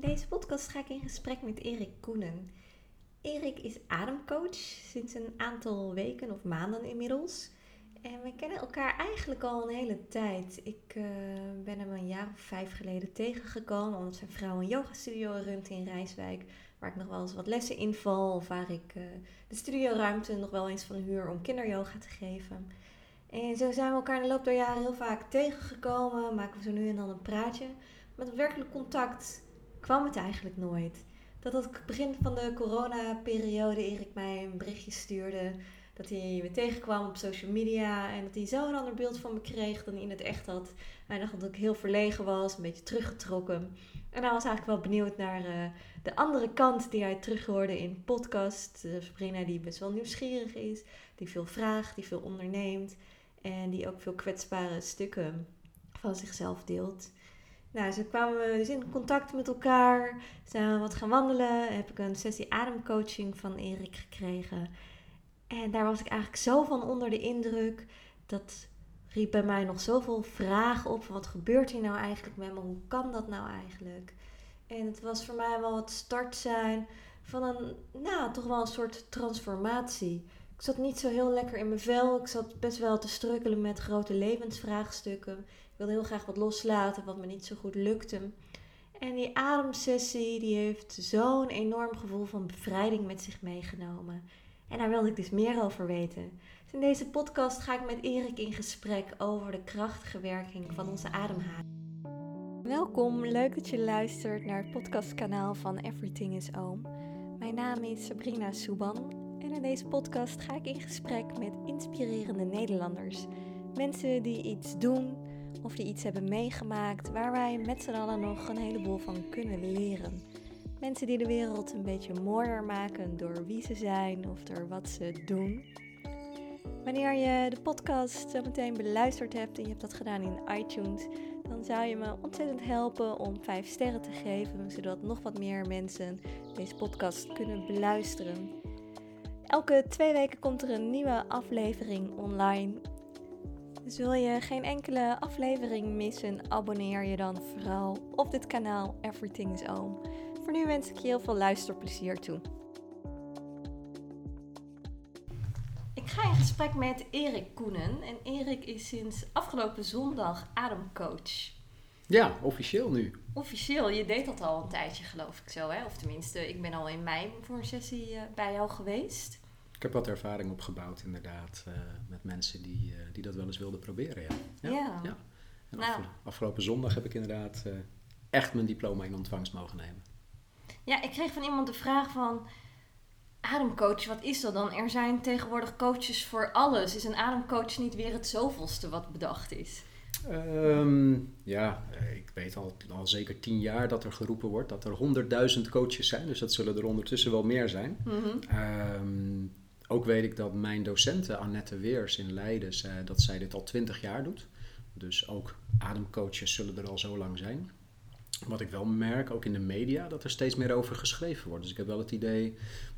In deze podcast ga ik in gesprek met Erik Koenen. Erik is ademcoach sinds een aantal weken of maanden inmiddels. En we kennen elkaar eigenlijk al een hele tijd. Ik eh, ben hem een jaar of vijf geleden tegengekomen omdat zijn vrouw een yogastudio runt in Rijswijk. Waar ik nog wel eens wat lessen inval of waar ik uh, de studioruimte nog wel eens van huur om kinderyoga te geven. En zo zijn we elkaar in de loop der jaren heel vaak tegengekomen. Maken we zo nu en dan een praatje. Met werkelijk contact kwam het eigenlijk nooit. Dat het begin van de coronaperiode Erik mij een berichtje stuurde. Dat hij me tegenkwam op social media. En dat hij zo een ander beeld van me kreeg dan hij in het echt had. Hij dacht dat ik heel verlegen was, een beetje teruggetrokken. En hij was eigenlijk wel benieuwd naar uh, de andere kant die hij terughoorde in podcast. Uh, Sabrina die best wel nieuwsgierig is. Die veel vraagt, die veel onderneemt. En die ook veel kwetsbare stukken van zichzelf deelt. Nou, zo kwamen dus in contact met elkaar. Zijn we wat gaan wandelen. Heb ik een sessie ademcoaching van Erik gekregen. En daar was ik eigenlijk zo van onder de indruk. Dat riep bij mij nog zoveel vragen op. Wat gebeurt hier nou eigenlijk met me? Hoe kan dat nou eigenlijk? En het was voor mij wel het start zijn van een, nou, toch wel een soort transformatie. Ik zat niet zo heel lekker in mijn vel. Ik zat best wel te strukkelen met grote levensvraagstukken. Wilde heel graag wat loslaten, wat me niet zo goed lukte. En die ademsessie die heeft zo'n enorm gevoel van bevrijding met zich meegenomen. En daar wilde ik dus meer over weten. Dus in deze podcast ga ik met Erik in gesprek over de krachtige werking van onze ademhaling. Welkom, leuk dat je luistert naar het podcastkanaal van Everything is Oom. Mijn naam is Sabrina Souban en in deze podcast ga ik in gesprek met inspirerende Nederlanders. Mensen die iets doen of die iets hebben meegemaakt waar wij met z'n allen nog een heleboel van kunnen leren. Mensen die de wereld een beetje mooier maken door wie ze zijn of door wat ze doen. Wanneer je de podcast zo meteen beluisterd hebt en je hebt dat gedaan in iTunes, dan zou je me ontzettend helpen om 5 sterren te geven, zodat nog wat meer mensen deze podcast kunnen beluisteren. Elke twee weken komt er een nieuwe aflevering online. Dus wil je geen enkele aflevering missen, abonneer je dan vooral op dit kanaal Everything is Oom. Voor nu wens ik je heel veel luisterplezier toe. Ik ga in gesprek met Erik Koenen. En Erik is sinds afgelopen zondag ademcoach. Ja, officieel nu. Officieel, je deed dat al een tijdje geloof ik zo hè? Of tenminste, ik ben al in mei voor een sessie uh, bij jou geweest. Ik heb wat ervaring opgebouwd inderdaad uh, met mensen die, uh, die dat wel eens wilden proberen. Ja. Ja. ja. ja. En nou. afgelopen zondag heb ik inderdaad echt mijn diploma in ontvangst mogen nemen. Ja, ik kreeg van iemand de vraag van... Ademcoach, wat is dat dan? Er zijn tegenwoordig coaches voor alles. Is een ademcoach niet weer het zoveelste wat bedacht is? Um, ja, ik weet al, al zeker tien jaar dat er geroepen wordt dat er honderdduizend coaches zijn. Dus dat zullen er ondertussen wel meer zijn. Mm -hmm. um, ook weet ik dat mijn docente Annette Weers in Leiden zei dat zij dit al twintig jaar doet. Dus ook ademcoaches zullen er al zo lang zijn. Wat ik wel merk, ook in de media, dat er steeds meer over geschreven wordt. Dus ik heb wel het idee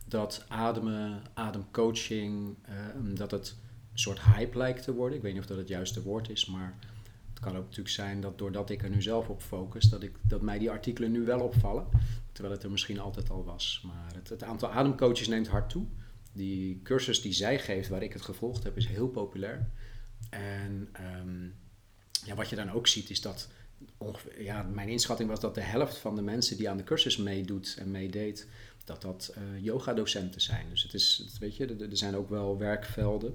dat ademen, ademcoaching, uh, dat het een soort hype lijkt te worden. Ik weet niet of dat het juiste woord is, maar het kan ook natuurlijk zijn dat doordat ik er nu zelf op focus, dat, ik, dat mij die artikelen nu wel opvallen. Terwijl het er misschien altijd al was. Maar het, het aantal ademcoaches neemt hard toe. Die cursus die zij geeft, waar ik het gevolgd heb, is heel populair. En um, ja, wat je dan ook ziet, is dat ongeveer, ja, mijn inschatting was dat de helft van de mensen die aan de cursus meedoet en meedeed, dat dat uh, yoga-docenten zijn. Dus het is, het, weet je, er, zijn ook wel werkvelden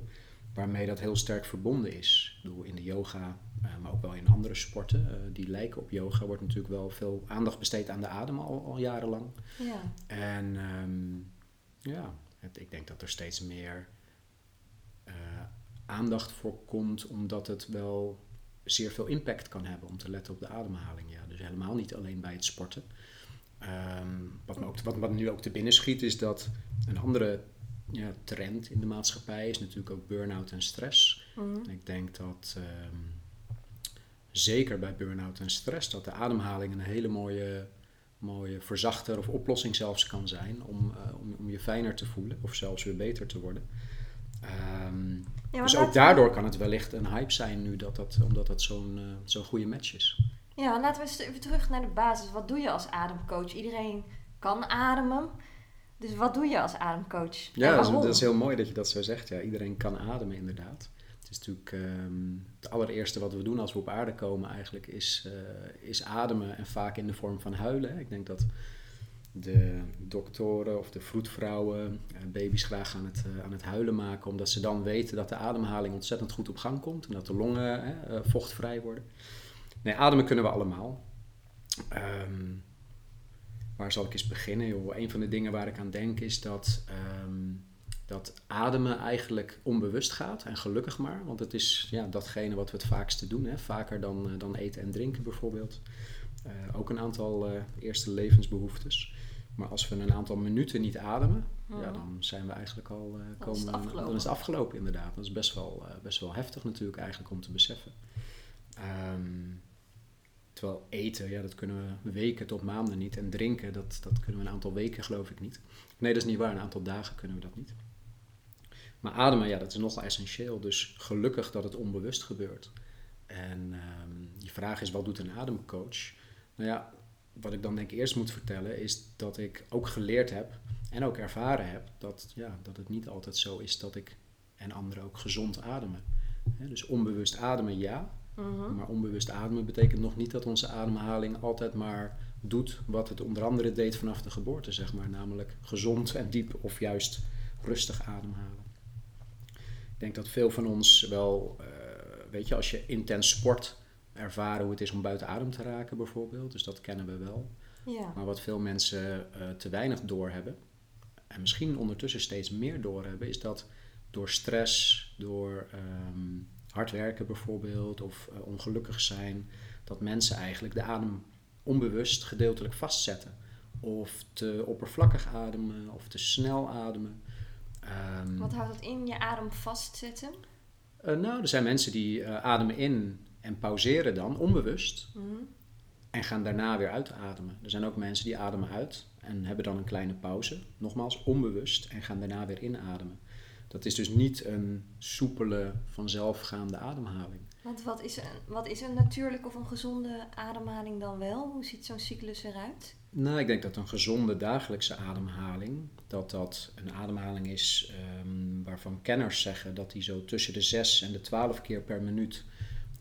waarmee dat heel sterk verbonden is. Ik bedoel, in de yoga, uh, maar ook wel in andere sporten uh, die lijken op yoga, wordt natuurlijk wel veel aandacht besteed aan de adem al, al jarenlang. Ja. En um, ja, het, ik denk dat er steeds meer aandacht voor komt, omdat het wel zeer veel impact kan hebben om te letten op de ademhaling. Ja. Dus helemaal niet alleen bij het sporten. Um, wat, me ook, wat, wat nu ook te binnen schiet is dat een andere ja, trend in de maatschappij is natuurlijk ook burn-out en stress. Mm. En ik denk dat um, zeker bij burn-out en stress dat de ademhaling een hele mooie, mooie verzachter of oplossing zelfs kan zijn om, uh, om, om je fijner te voelen of zelfs weer beter te worden. Um, ja, dus ook daardoor kan het wellicht een hype zijn nu, dat dat, omdat dat zo'n uh, zo'n goede match is. Ja, laten we eens even terug naar de basis. Wat doe je als ademcoach? Iedereen kan ademen. Dus wat doe je als ademcoach? Ja, dat is, dat is, heel mooi dat je dat zo zegt. Ja, iedereen kan ademen inderdaad. Het is natuurlijk um, het allereerste wat we doen als we op aarde komen eigenlijk is, uh, is ademen en vaak in de vorm van huilen. Ik denk dat de doktoren of de vroedvrouwen uh, baby's graag aan het, uh, aan het huilen maken, omdat ze dan weten dat de ademhaling ontzettend goed op gang komt en dat de longen vochtvrij worden. Nee, ademen kunnen we allemaal. Um, waar zal ik eens beginnen? Een van de dingen waar ik aan denk is dat, um, dat ademen eigenlijk onbewust gaat. En gelukkig maar, want het is ja, datgene wat we het vaakste doen. Hè? Vaker dan, uh, dan eten en drinken bijvoorbeeld. Uh, ook een aantal uh, eerste levensbehoeftes. Maar als we een aantal minuten niet ademen, ja, ja dan zijn we eigenlijk al komen, is dan is het afgelopen inderdaad. Dat is best wel, best wel heftig natuurlijk eigenlijk om te beseffen. Um, Terwijl eten, ja, dat kunnen we weken tot maanden niet. En drinken, dat, dat kunnen we een aantal weken geloof ik niet. Nee, dat is niet waar. Een aantal dagen kunnen we dat niet. Maar ademen, ja, dat is nogal essentieel. Dus gelukkig dat het onbewust gebeurt. En um, je vraag is, wat doet een ademcoach? Nou ja, wat ik dan denk eerst moet vertellen, is dat ik ook geleerd heb en ook ervaren heb dat, ja, dat het niet altijd zo is dat ik en anderen ook gezond ademen. dus onbewust ademen, ja. Mhm. Maar onbewust ademen betekent nog niet dat onze ademhaling altijd maar doet wat het onder andere deed vanaf de geboorte, zeg maar. Namelijk gezond en diep of juist rustig ademhalen. Ik denk dat veel van ons wel, uh, weet je, als je intens sport ervaren hoe het is om buiten adem te raken bijvoorbeeld. Dus dat kennen we wel. Ja. Maar wat veel mensen uh, te weinig doorhebben, en misschien ondertussen steeds meer doorhebben, is dat door stress, door um, hard werken bijvoorbeeld of uh, ongelukkig zijn, dat mensen eigenlijk de adem onbewust gedeeltelijk vastzetten. Of te oppervlakkig ademen of te snel ademen. Um, Wat houdt het in, je adem vastzetten? Uh, nou, er zijn mensen die uh, ademen in en pauzeren dan onbewust. Mm -hmm. En gaan daarna weer uitademen. Er zijn ook mensen die ademen uit en hebben dan een kleine pauze. Nogmaals, onbewust en gaan daarna weer inademen. Dat is dus niet een soepele, vanzelfgaande ademhaling. Want wat is, een, wat is een natuurlijke of een gezonde ademhaling dan wel? Hoe ziet zo'n cyclus eruit? Nou, ik denk dat een gezonde dagelijkse ademhaling, dat dat een ademhaling is um, waarvan kenners zeggen dat die zo tussen de 6 en de 12 keer per minuut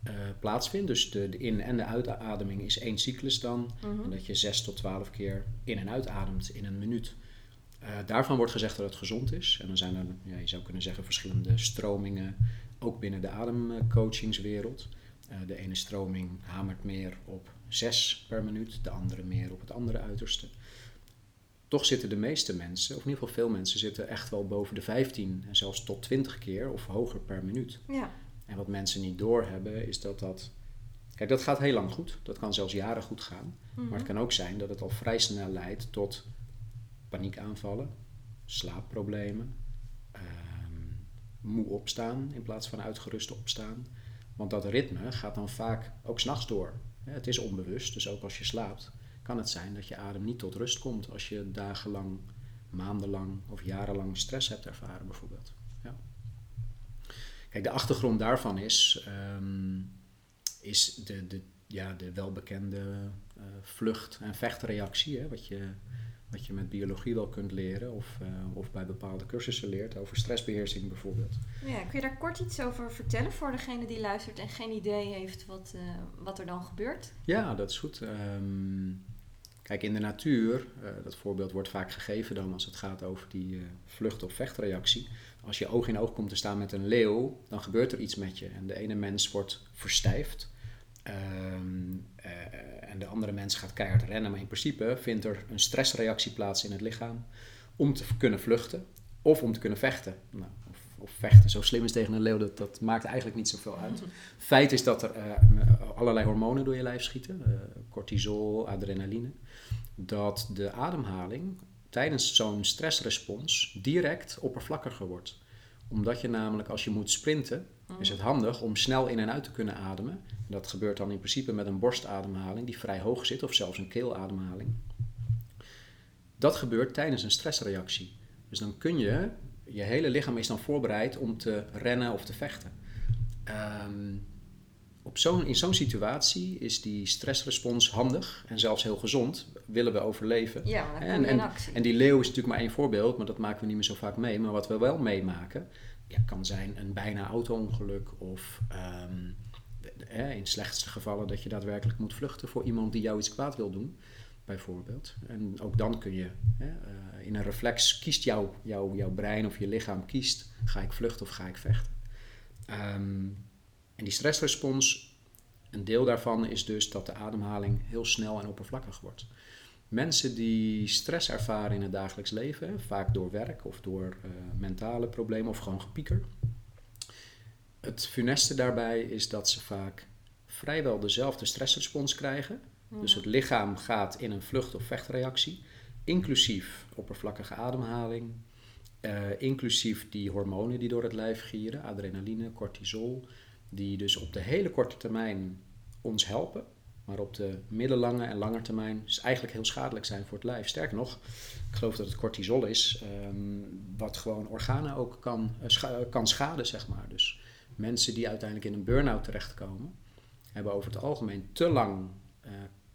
uh, plaatsvindt. Dus de, de in- en de uitademing is één cyclus dan. Mm-hmm. En dat je 6 tot 12 keer in- en uitademt in een minuut. Uh, daarvan wordt gezegd dat het gezond is. En dan zijn er, ja, je zou kunnen zeggen, verschillende stromingen, ook binnen de ademcoachingswereld. Uh, de ene stroming hamert meer op 6 per minuut, de andere meer op het andere uiterste. Toch zitten de meeste mensen, of in ieder geval veel mensen, zitten echt wel boven de 15 en zelfs tot 20 keer of hoger per minuut. Ja. En wat mensen niet doorhebben is dat dat. Kijk, dat gaat heel lang goed. Dat kan zelfs jaren goed gaan. Maar het kan ook zijn dat het al vrij snel leidt tot paniekaanvallen, slaapproblemen, um, moe opstaan in plaats van uitgerust opstaan. Want dat ritme gaat dan vaak ook s'nachts door. Het is onbewust, dus ook als je slaapt, kan het zijn dat je adem niet tot rust komt als je dagenlang, maandenlang of jarenlang stress hebt ervaren, bijvoorbeeld. Ja. Kijk, de achtergrond daarvan is, um, is de, de, ja, de welbekende uh, vlucht- en vechtreactie, hè, wat je wat je met biologie wel kunt leren of, uh, of bij bepaalde cursussen leert over stressbeheersing bijvoorbeeld. Ja, kun je daar kort iets over vertellen voor degene die luistert en geen idee heeft wat, uh, wat er dan gebeurt? Ja, dat is goed. Um, kijk, in de natuur, uh, dat voorbeeld wordt vaak gegeven dan als het gaat over die vlucht- of vechtreactie. Als je oog in oog komt te staan met een leeuw, dan gebeurt er iets met je. En de ene mens wordt verstijfd. Um, en de andere mens gaat keihard rennen. Maar in principe vindt er een stressreactie plaats in het lichaam om te kunnen vluchten of om te kunnen vechten. Nou, of, of, vechten, zo slim is tegen een leeuw, dat, dat maakt eigenlijk niet zoveel uit. Feit is dat er uh, allerlei hormonen door je lijf schieten, uh, cortisol, adrenaline. Dat de ademhaling tijdens zo'n stressrespons direct oppervlakkiger wordt omdat je namelijk als je moet sprinten, is het handig om snel in en uit te kunnen ademen. Dat gebeurt dan in principe met een borstademhaling die vrij hoog zit, of zelfs een keelademhaling. Dat gebeurt tijdens een stressreactie. Dus dan kun je, je hele lichaam is dan voorbereid om te rennen of te vechten. Um, op zo'n, in zo'n situatie is die stressrespons handig en zelfs heel gezond. Willen we overleven. Ja, en, en die leeuw is natuurlijk maar één voorbeeld, maar dat maken we niet meer zo vaak mee. Maar wat we wel meemaken, ja, kan zijn een bijna auto-ongeluk of ehm, in slechtste gevallen dat je daadwerkelijk moet vluchten voor iemand die jou iets kwaad wil doen, bijvoorbeeld. En ook dan kun je hè, eh, in een reflex kiest jouw jouw jouw brein of je lichaam kiest, ga ik vluchten of ga ik vechten. Ehm, en die stressrespons, een deel daarvan is dus dat de ademhaling heel snel en oppervlakkig wordt. Mensen die stress ervaren in het dagelijks leven, vaak door werk of door eh, mentale problemen of gewoon gepieker. Het funeste daarbij is dat ze vaak vrijwel dezelfde stressrespons krijgen. Dus het lichaam gaat in een vlucht- of vechtreactie, inclusief oppervlakkige ademhaling, eh, inclusief die hormonen die door het lijf gieren, adrenaline, cortisol, die dus op de hele korte termijn ons helpen, maar op de middellange en lange termijn dus eigenlijk heel schadelijk zijn voor het lijf. Sterker nog, ik geloof dat het cortisol is, ehm, wat gewoon organen ook kan, eh, scha- kan schaden, zeg maar. Dus mensen die uiteindelijk in een burn-out terechtkomen, hebben over het algemeen te lang eh,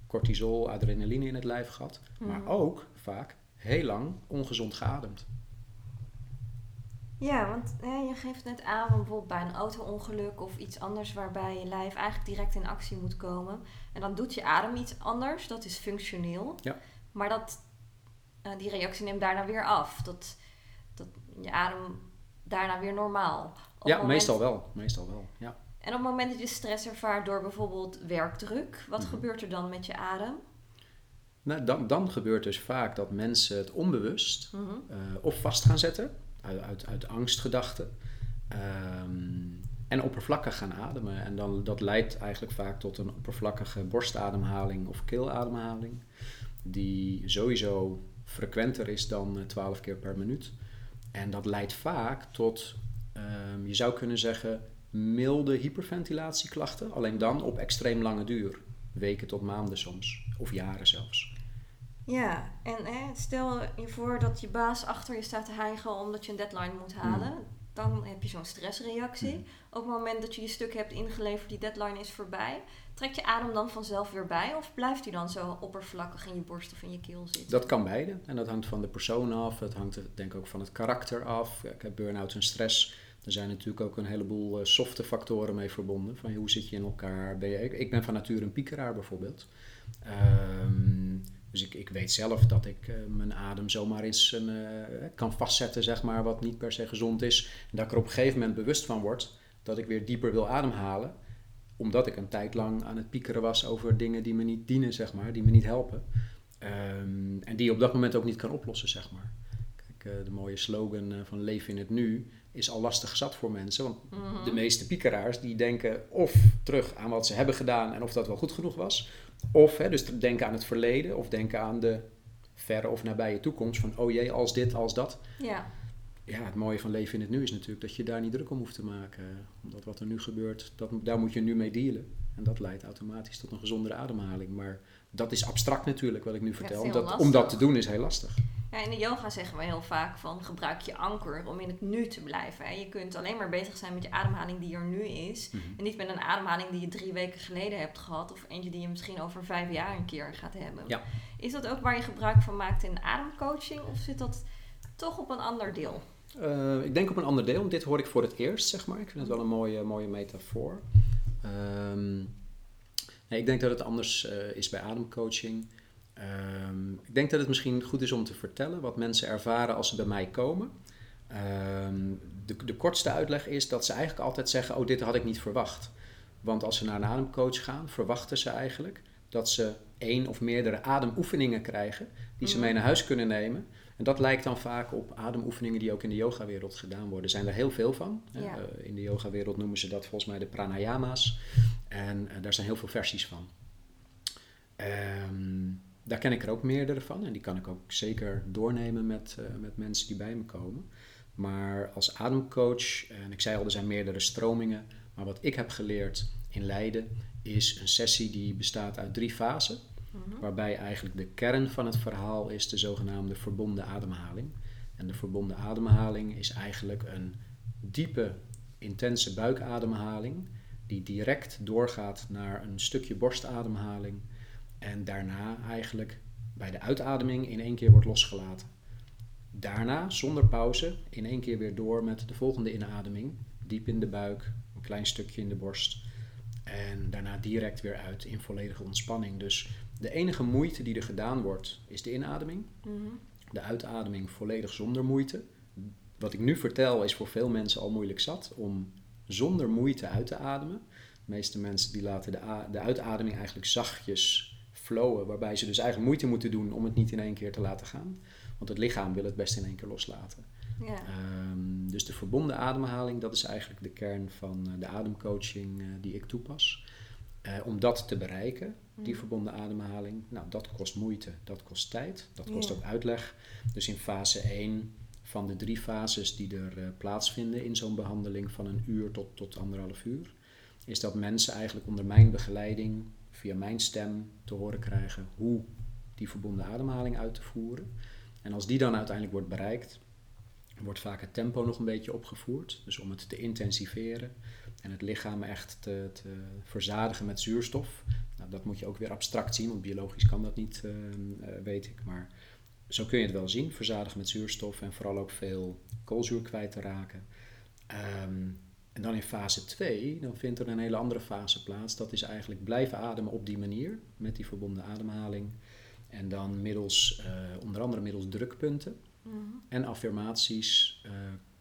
cortisol, adrenaline in het lijf gehad, maar Mhm. ook vaak heel lang ongezond geademd. Ja, want hè, je geeft net aan bijvoorbeeld bij een auto-ongeluk of iets anders waarbij je lijf eigenlijk direct in actie moet komen. En dan doet je adem iets anders, dat is functioneel. Ja. Maar dat, eh, die reactie neemt daarna weer af. Dat, dat je adem daarna weer normaal. Op ja, moment- meestal wel. Meestal wel, ja. En op het moment dat je stress ervaart door bijvoorbeeld werkdruk, wat Mhm. gebeurt er dan met je adem? Nou, dan, dan gebeurt dus vaak dat mensen het onbewust eh, of vast gaan zetten uit, uit, angstgedachten. Ehm, en oppervlakkig gaan ademen. En dan, dat leidt eigenlijk vaak tot een oppervlakkige borstademhaling of keelademhaling. Die sowieso frequenter is dan eh, 12 keer per minuut. En dat leidt vaak tot, ehm, je zou kunnen zeggen, milde hyperventilatieklachten. Alleen dan op extreem lange duur. Weken tot maanden soms. Of jaren zelfs. Ja, en hè, stel je voor dat je baas achter je staat te hijgen omdat je een deadline moet halen. Dan heb je zo'n stressreactie. Mm. Op het moment dat je je stuk hebt ingeleverd, die deadline is voorbij. Trekt je adem dan vanzelf weer bij? Of blijft die dan zo oppervlakkig in je borst of in je keel zitten? Dat kan beide. En dat hangt van de persoon af. Het hangt denk ik ook van het karakter af. Ik heb burn-out en stress. Er zijn natuurlijk ook een heleboel eh, softe factoren mee verbonden. Van hoe zit je in elkaar? Ben je, ik, ik ben van nature een piekeraar bijvoorbeeld. Ehm, dus ik, ik weet zelf dat ik eh, mijn adem zomaar eens een, eh, kan vastzetten, zeg maar, wat niet per se gezond is. En dat ik er op een gegeven moment bewust van word dat ik weer dieper wil ademhalen. Omdat ik een tijd lang aan het piekeren was over dingen die me niet dienen, zeg maar, die me niet helpen. Ehm, en die je op dat moment ook niet kan oplossen, zeg maar. Kijk, eh, de mooie slogan eh, van leven in het nu is al lastig zat voor mensen. Want Mhm. de meeste piekeraars die denken of terug aan wat ze hebben gedaan en of dat wel goed genoeg was. Of hè, dus denken aan het verleden of denken aan de verre of nabije toekomst. Van oh jee, als dit, als dat. Ja, Ja, het mooie van leven in het nu is natuurlijk dat je daar niet druk om hoeft te maken. Omdat wat er nu gebeurt, dat, daar moet je nu mee dealen. En dat leidt automatisch tot een gezondere ademhaling. Maar dat is abstract natuurlijk, wat ik nu vertel. om dat te doen is heel lastig. Ja, in de yoga zeggen we heel vaak van gebruik je anker om in het nu te blijven. Hè. Je kunt alleen maar bezig zijn met je ademhaling die er nu is. Mhm. En niet met een ademhaling die je drie weken geleden hebt gehad. Of eentje die je misschien over vijf jaar een keer gaat hebben. Ja. Is dat ook waar je gebruik van maakt in ademcoaching? Of zit dat toch op een ander deel? Eh, ik denk op een ander deel. Dit hoor ik voor het eerst, zeg maar. Ik vind het wel een mooie, mooie metafoor. Ehm, nee, ik denk dat het anders eh, is bij ademcoaching. Ehm, ik denk dat het misschien goed is om te vertellen wat mensen ervaren als ze bij mij komen. Ehm, de, de kortste uitleg is dat ze eigenlijk altijd zeggen: Oh, dit had ik niet verwacht. Want als ze naar een ademcoach gaan, verwachten ze eigenlijk dat ze één of meerdere ademoefeningen krijgen die ze Mhm. mee naar huis kunnen nemen. En dat lijkt dan vaak op ademoefeningen die ook in de yogawereld gedaan worden. Er zijn er heel veel van. Ja. Eh, in de yogawereld noemen ze dat volgens mij de pranayama's. En eh, daar zijn heel veel versies van. Ehm, daar ken ik er ook meerdere van. En die kan ik ook zeker doornemen met, eh, met mensen die bij me komen. Maar als ademcoach, en ik zei al, er zijn meerdere stromingen. Maar wat ik heb geleerd in Leiden is een sessie die bestaat uit drie fasen. Mhm. Waarbij eigenlijk de kern van het verhaal is de zogenaamde verbonden ademhaling. En de verbonden ademhaling is eigenlijk een diepe, intense buikademhaling die direct doorgaat naar een stukje borstademhaling en daarna eigenlijk bij de uitademing in één keer wordt losgelaten. Daarna, zonder pauze, in één keer weer door met de volgende inademing, diep in de buik, een klein stukje in de borst en daarna direct weer uit in volledige ontspanning. Dus de enige moeite die er gedaan wordt, is de inademing. Mhm. De uitademing volledig zonder moeite. Wat ik nu vertel is voor veel mensen al moeilijk zat om zonder moeite uit te ademen. De meeste mensen die laten de, de uitademing eigenlijk zachtjes flowen, waarbij ze dus eigenlijk moeite moeten doen om het niet in één keer te laten gaan. Want het lichaam wil het best in één keer loslaten. Ja. Ehm, dus de verbonden ademhaling, dat is eigenlijk de kern van eh, de ademcoaching eh, die ik toepas. Eh, om dat te bereiken, die Mhm. verbonden ademhaling, nou dat kost moeite, dat kost tijd, dat kost Ja. ook uitleg. Dus in fase 1 van de drie fases die er plaatsvinden in zo'n behandeling van een uur tot, tot anderhalf uur, is dat mensen eigenlijk onder mijn begeleiding, via mijn stem, te horen krijgen hoe die verbonden ademhaling uit te voeren. En als die dan uiteindelijk wordt bereikt, wordt vaak het tempo nog een beetje opgevoerd. Dus om het te intensiveren en het lichaam echt te, te verzadigen met zuurstof. Nou, dat moet je ook weer abstract zien, want biologisch kan dat niet, eh, eh, weet ik. Maar zo kun je het wel zien, verzadigen met zuurstof en vooral ook veel koolzuur kwijt te raken. Ehm, en dan in fase 2, dan vindt er een hele andere fase plaats. Dat is eigenlijk blijven ademen op die manier, met die verbonden ademhaling. En dan middels, eh, onder andere middels drukpunten Mhm. en affirmaties eh,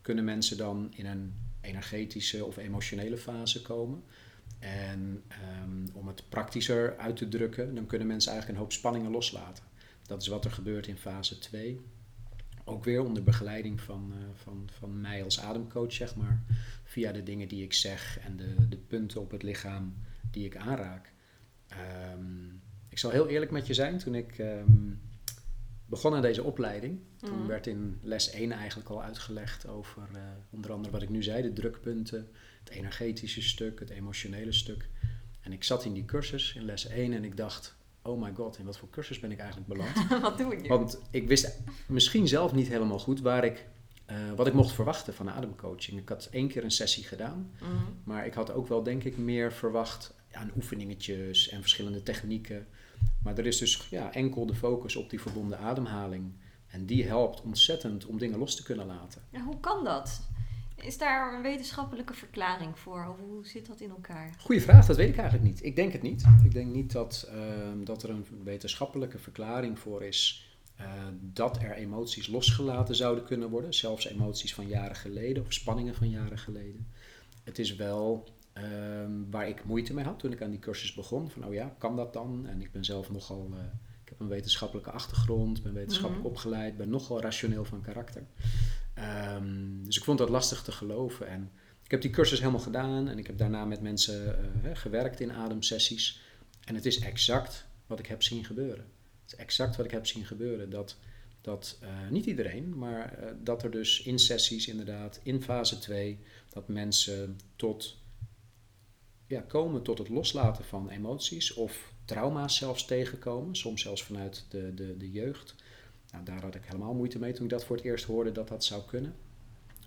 kunnen mensen dan in een energetische of emotionele fase komen. En ehm, om het praktischer uit te drukken, dan kunnen mensen eigenlijk een hoop spanningen loslaten. Dat is wat er gebeurt in fase 2. Ook weer onder begeleiding van, eh, van, van mij als ademcoach, zeg maar. Via de dingen die ik zeg en de, de punten op het lichaam die ik aanraak. Ehm, ik zal heel eerlijk met je zijn, toen ik ehm, begon aan deze opleiding, toen Mhm. werd in les 1 eigenlijk al uitgelegd over eh, onder andere wat ik nu zei, de drukpunten, het energetische stuk, het emotionele stuk. En ik zat in die cursus in les 1 en ik dacht, oh my god, in wat voor cursus ben ik eigenlijk beland? Wat doe ik nu? Want ik wist misschien zelf niet helemaal goed waar ik, eh, wat ik mocht verwachten van ademcoaching. Ik had één keer een sessie gedaan, Mhm. maar ik had ook wel denk ik meer verwacht aan oefeningetjes en verschillende technieken. Maar er is dus ja, enkel de focus op die verbonden ademhaling. En die helpt ontzettend om dingen los te kunnen laten. Ja, hoe kan dat? Is daar een wetenschappelijke verklaring voor? Of hoe zit dat in elkaar? Goeie vraag, dat weet ik eigenlijk niet. Ik denk het niet. Ik denk niet dat, ehm, dat er een wetenschappelijke verklaring voor is eh, dat er emoties losgelaten zouden kunnen worden. Zelfs emoties van jaren geleden of spanningen van jaren geleden. Het is wel ehm, waar ik moeite mee had toen ik aan die cursus begon. Van oh ja, kan dat dan? En ik ben zelf nogal, eh, ik heb een wetenschappelijke achtergrond, ben wetenschappelijk Mhm. opgeleid, ben nogal rationeel van karakter. Ehm, dus ik vond dat lastig te geloven. En ik heb die cursus helemaal gedaan en ik heb daarna met mensen eh, gewerkt in ademsessies. En het is exact wat ik heb zien gebeuren. Het is exact wat ik heb zien gebeuren. Dat, dat eh, niet iedereen, maar eh, dat er dus in sessies inderdaad, in fase 2, dat mensen tot, ja, komen tot het loslaten van emoties of trauma's zelfs tegenkomen. Soms zelfs vanuit de, de, de jeugd. Nou, daar had ik helemaal moeite mee toen ik dat voor het eerst hoorde dat dat zou kunnen.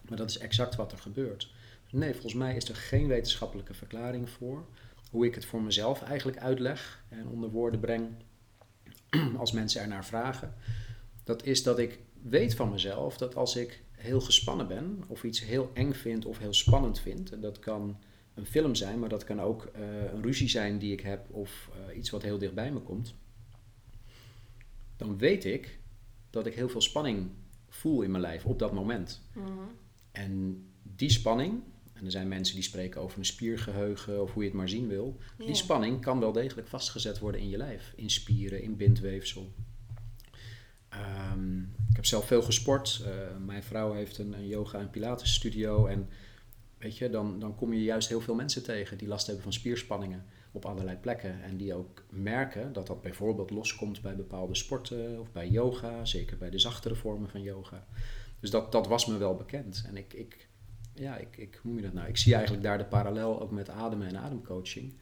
Maar dat is exact wat er gebeurt. Nee, volgens mij is er geen wetenschappelijke verklaring voor. Hoe ik het voor mezelf eigenlijk uitleg en onder woorden breng als mensen ernaar vragen. Dat is dat ik weet van mezelf dat als ik heel gespannen ben of iets heel eng vind of heel spannend vind, en dat kan een film zijn, maar dat kan ook eh, een ruzie zijn die ik heb of eh, iets wat heel dicht bij me komt, dan weet ik dat ik heel veel spanning voel in mijn lijf op dat moment. Mhm. En die spanning, en er zijn mensen die spreken over een spiergeheugen of hoe je het maar zien wil, die spanning kan wel degelijk vastgezet worden in je lijf, in spieren, in bindweefsel. Ehm, ik heb zelf veel gesport. Eh, mijn vrouw heeft een, een yoga- en pilates studio. En weet je, dan, dan kom je juist heel veel mensen tegen die last hebben van spierspanningen op allerlei plekken. En die ook merken dat dat bijvoorbeeld loskomt bij bepaalde sporten of bij yoga, zeker bij de zachtere vormen van yoga. Dus dat, dat was me wel bekend. En ik, ik, ja, ik, ik, hoe noem je dat nou? Ik zie eigenlijk daar de parallel ook met ademen en ademcoaching.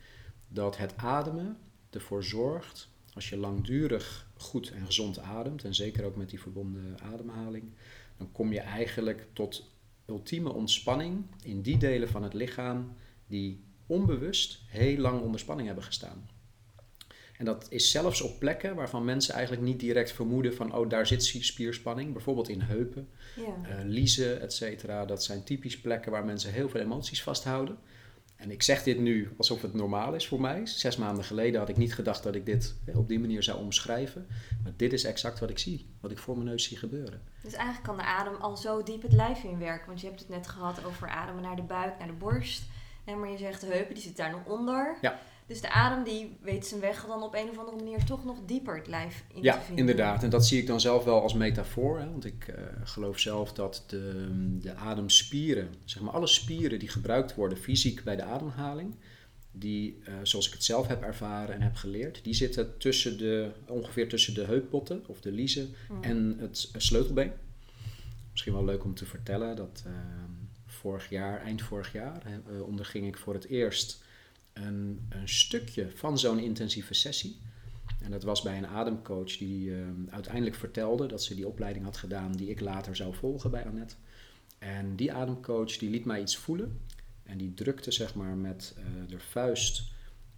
Dat het ademen ervoor zorgt, als je langdurig goed en gezond ademt, en zeker ook met die verbonden ademhaling, dan kom je eigenlijk tot ultieme ontspanning in die delen van het lichaam die onbewust heel lang onder spanning hebben gestaan. En dat is zelfs op plekken waarvan mensen eigenlijk niet direct vermoeden van, oh, daar zit spierspanning. Bijvoorbeeld in heupen, Ja. eh liezen, et cetera. Dat zijn typisch plekken waar mensen heel veel emoties vasthouden. En ik zeg dit nu alsof het normaal is voor mij. Zes maanden geleden had ik niet gedacht dat ik dit eh, op die manier zou omschrijven. Maar dit is exact wat ik zie, wat ik voor mijn neus zie gebeuren. Dus eigenlijk kan de adem al zo diep het lijf inwerken. Want je hebt het net gehad over ademen naar de buik, naar de borst. En maar je zegt de heupen, die zit daar nog onder. Ja. Dus de adem die weet zijn weg dan op een of andere manier toch nog dieper het lijf in Ja, te vinden. inderdaad. En dat zie ik dan zelf wel als metafoor. Hè? Want ik eh, geloof zelf dat de, de ademspieren, zeg maar alle spieren die gebruikt worden fysiek bij de ademhaling, die, eh, zoals ik het zelf heb ervaren en heb geleerd, die zitten tussen de, ongeveer tussen de heupbotten of de liezen Mm. en het sleutelbeen. Misschien wel leuk om te vertellen dat eh, vorig jaar, eind vorig jaar, eh, onderging ik voor het eerst een, een stukje van zo'n intensieve sessie. En dat was bij een ademcoach die eh, uiteindelijk vertelde dat ze die opleiding had gedaan die ik later zou volgen bij Annette. En die ademcoach die liet mij iets voelen en die drukte zeg maar met eh, de vuist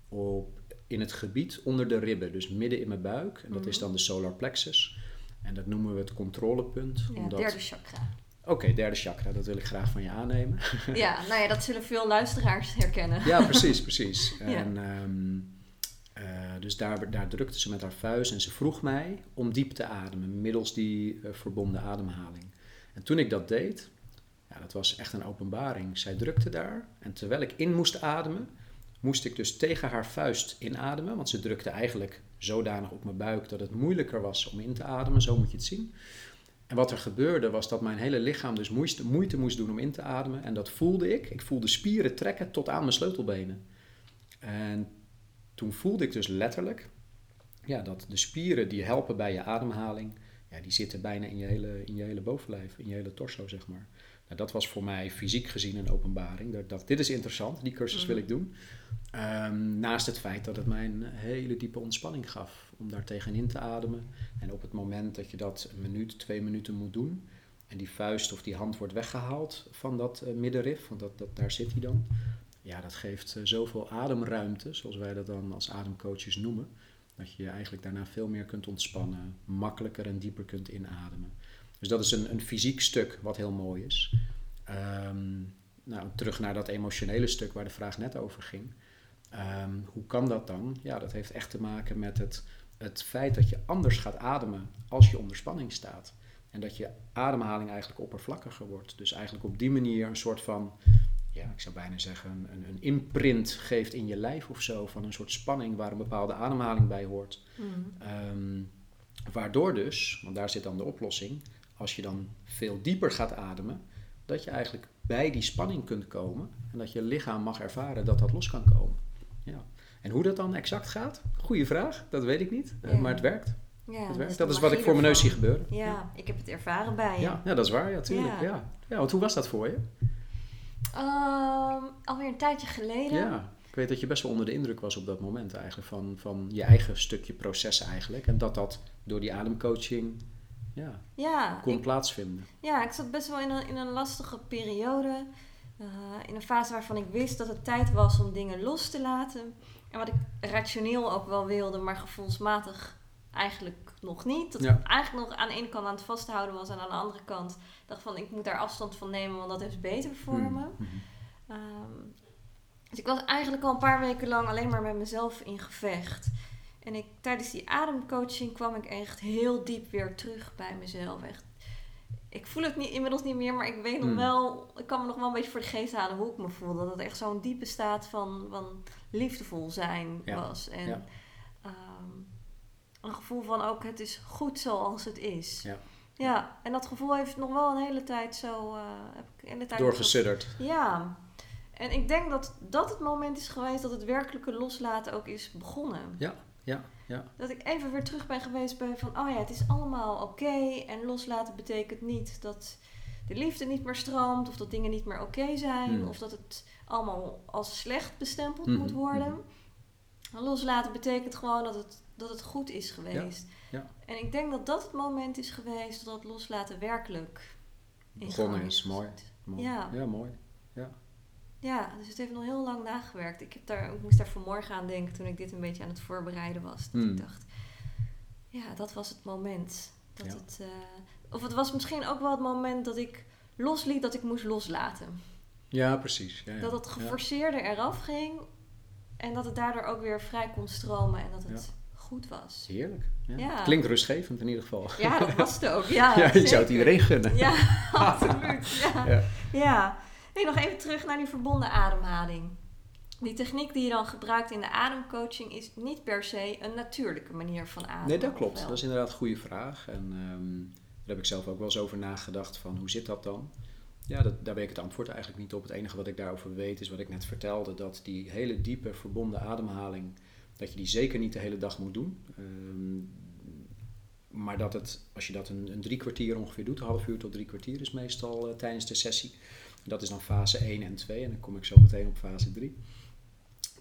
op, in het gebied onder de ribben, dus midden in mijn buik. En dat is Mhm. dan de solar plexus. En dat noemen we het controlepunt. Ja, omdat... derde chakra. Oké, derde chakra, dat wil ik graag van je aannemen. ja, nou ja, dat zullen veel luisteraars herkennen. Ja, precies, precies. Ja. En, ehm, eh, dus daar, daar drukte ze met haar vuist en ze vroeg mij om diep te ademen middels die eh, verbonden ademhaling. En toen ik dat deed, ja, dat was echt een openbaring. Zij drukte daar en terwijl ik in moest ademen, moest ik dus tegen haar vuist inademen, want ze drukte eigenlijk zodanig op mijn buik dat het moeilijker was om in te ademen, zo moet je het zien. En wat er gebeurde was dat mijn hele lichaam dus moeite, moeite moest doen om in te ademen. En dat voelde ik. Ik voelde spieren trekken tot aan mijn sleutelbenen. En toen voelde ik dus letterlijk ja, dat de spieren die helpen bij je ademhaling, ja, die zitten bijna in je, hele, in je hele bovenlijf, in je hele torso, zeg maar. Nou, dat was voor mij fysiek gezien een openbaring. Dat dit is interessant, die cursus wil ik doen. Ehm, naast het feit dat het mij een hele diepe ontspanning gaf om daar tegenin te ademen. En op het moment dat je dat een minuut, twee minuten moet doen, en die vuist of die hand wordt weggehaald van dat eh, middenrif, want dat, dat, daar zit hij dan. Ja, dat geeft eh, zoveel ademruimte, zoals wij dat dan als ademcoaches noemen, dat je je eigenlijk daarna veel meer kunt ontspannen, makkelijker en dieper kunt inademen. Dus dat is een, een fysiek stuk wat heel mooi is. Ehm, nou, terug naar dat emotionele stuk waar de vraag net over ging. Ehm, hoe kan dat dan? Ja, dat heeft echt te maken met het, het feit dat je anders gaat ademen als je onder spanning staat. En dat je ademhaling eigenlijk oppervlakkiger wordt. Dus eigenlijk op die manier een soort van, ja, ik zou bijna zeggen, een, een imprint geeft in je lijf of zo. Van een soort spanning waar een bepaalde ademhaling bij hoort. Mm. Ehm, waardoor dus, want daar zit dan de oplossing, als je dan veel dieper gaat ademen, dat je eigenlijk bij die spanning kunt komen en dat je lichaam mag ervaren dat dat los kan komen. Ja. En hoe dat dan exact gaat? Goeie vraag, dat weet ik niet, eh, Ja. maar het werkt. Ja, het werkt. is Dat is wat ik voor mijn neus zie gebeuren. Ja, ik heb het ervaren bij je. Ja, ja, dat is waar, ja, tuurlijk. Ja. Ja. Want hoe was dat voor je? Ehm, alweer een tijdje geleden. Ja, ik weet dat je best wel onder de indruk was op dat moment eigenlijk van, van je eigen stukje proces eigenlijk. En dat dat door die ademcoaching ja, Ja, kon ik, plaatsvinden. ja, ik zat best wel in een, in een lastige periode. Eh, in een fase waarvan ik wist dat het tijd was om dingen los te laten. En wat ik rationeel ook wel wilde, maar gevoelsmatig eigenlijk nog niet. Dat Ja. ik eigenlijk nog aan de ene kant aan het vasthouden was en aan de andere kant dacht van ik moet daar afstand van nemen, want dat is beter voor Mhm, me. mhm. Ehm, dus ik was eigenlijk al een paar weken lang alleen maar met mezelf in gevecht. En ik, tijdens die ademcoaching kwam ik echt heel diep weer terug bij mezelf. Echt. Ik voel het niet, inmiddels niet meer, maar ik weet nog Hmm. wel, ik kan me nog wel een beetje voor de geest halen hoe ik me voelde. Dat het echt zo'n diepe staat van, van liefdevol zijn Ja, was. En ja. ehm, een gevoel van ook het is goed zoals het is. Ja. Ja, en dat gevoel heeft nog wel een hele tijd zo. eh, heb ik de hele tijd zo Doorgesudderd. ja, en ik denk dat dat het moment is geweest dat het werkelijke loslaten ook is begonnen. Ja, ja, ja. Dat ik even weer terug ben geweest bij van, oh ja, het is allemaal oké. En loslaten betekent niet dat de liefde niet meer stroomt, of dat dingen niet meer oké zijn, Hmm. of dat het allemaal als slecht bestempeld Mhm, moet worden. Loslaten betekent gewoon dat het, dat het goed is geweest. ja. En ik denk dat dat het moment is geweest dat loslaten werkelijk Begonnen is, mooi. mooi. Ja. ja, mooi. Ja. Ja, dus het heeft nog heel lang nagewerkt. Ik, heb daar, ik moest daar vanmorgen aan denken toen ik dit een beetje aan het voorbereiden was. Dat Hmm. ik dacht, ja, dat was het moment. Dat Ja. het, eh, of het was misschien ook wel het moment dat ik losliet dat ik moest loslaten. Ja, precies. Ja, ja. Dat het Ja. geforceerde eraf ging en dat het daardoor ook weer vrij kon stromen en dat het goed was. Heerlijk. Ja. Klinkt rustgevend in ieder geval. Ja, dat was het ook. Ja, je zou het iedereen gunnen. Ja, absoluut. Ja. Nee, nog even terug naar die verbonden ademhaling. Die techniek die je dan gebruikt in de ademcoaching is niet per se een natuurlijke manier van ademen. Nee, dat klopt. Dat is inderdaad een goede vraag. En ehm, daar heb ik zelf ook wel eens over nagedacht van hoe zit dat dan? Ja, dat, daar weet ik het antwoord eigenlijk niet op. Het enige wat ik daarover weet is wat ik net vertelde. Dat die hele diepe verbonden ademhaling, dat je die zeker niet de hele dag moet doen. Ehm, maar dat het, als je dat een, een drie kwartier ongeveer doet, een half uur tot drie kwartier is meestal eh, tijdens de sessie. Dat is dan fase 1 en 2 en dan kom ik zo meteen op fase 3.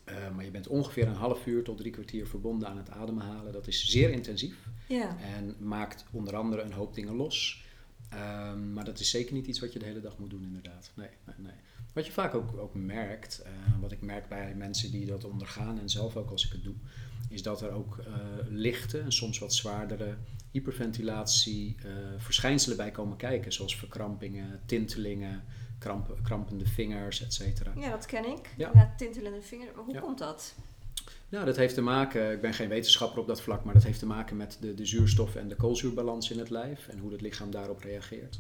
Eh, maar je bent ongeveer een half uur tot drie kwartier verbonden aan het ademhalen. Dat is zeer intensief Ja, en maakt onder andere een hoop dingen los. Ehm, maar dat is zeker niet iets wat je de hele dag moet doen, inderdaad. Nee, nee, nee. Wat je vaak ook, ook merkt, eh, wat ik merk bij mensen die dat ondergaan en zelf ook als ik het doe, is dat er ook eh, lichte en soms wat zwaardere hyperventilatie verschijnselen bij komen kijken. Zoals verkrampingen, tintelingen, kramp, krampende vingers, et cetera. ja dat ken ik. Ja. Ja, tintelende vinger. Maar Hoe Ja. komt dat? Nou, dat heeft te maken, ik ben geen wetenschapper op dat vlak, maar dat heeft te maken met de, de zuurstof- en de koolzuurbalans in het lijf en hoe het lichaam daarop reageert.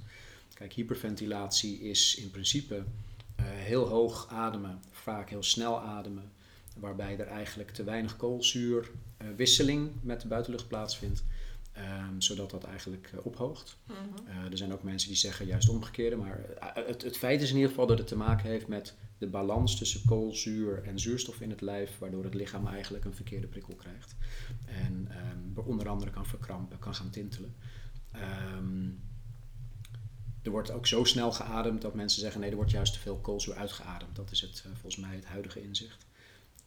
Kijk, hyperventilatie is in principe eh, heel hoog ademen, vaak heel snel ademen, waarbij er eigenlijk te weinig koolzuurwisseling met de buitenlucht plaatsvindt, ehm, zodat dat eigenlijk eh, ophoogt. Mhm. Eh, er zijn ook mensen die zeggen juist omgekeerde, maar eh, het, het feit is in ieder geval dat het te maken heeft met de balans tussen koolzuur en zuurstof in het lijf, waardoor het lichaam eigenlijk een verkeerde prikkel krijgt. En ehm, onder andere kan verkrampen, kan gaan tintelen. Ehm, er wordt ook zo snel geademd dat mensen zeggen nee, er wordt juist te veel koolzuur uitgeademd. Dat is het, volgens mij het huidige inzicht.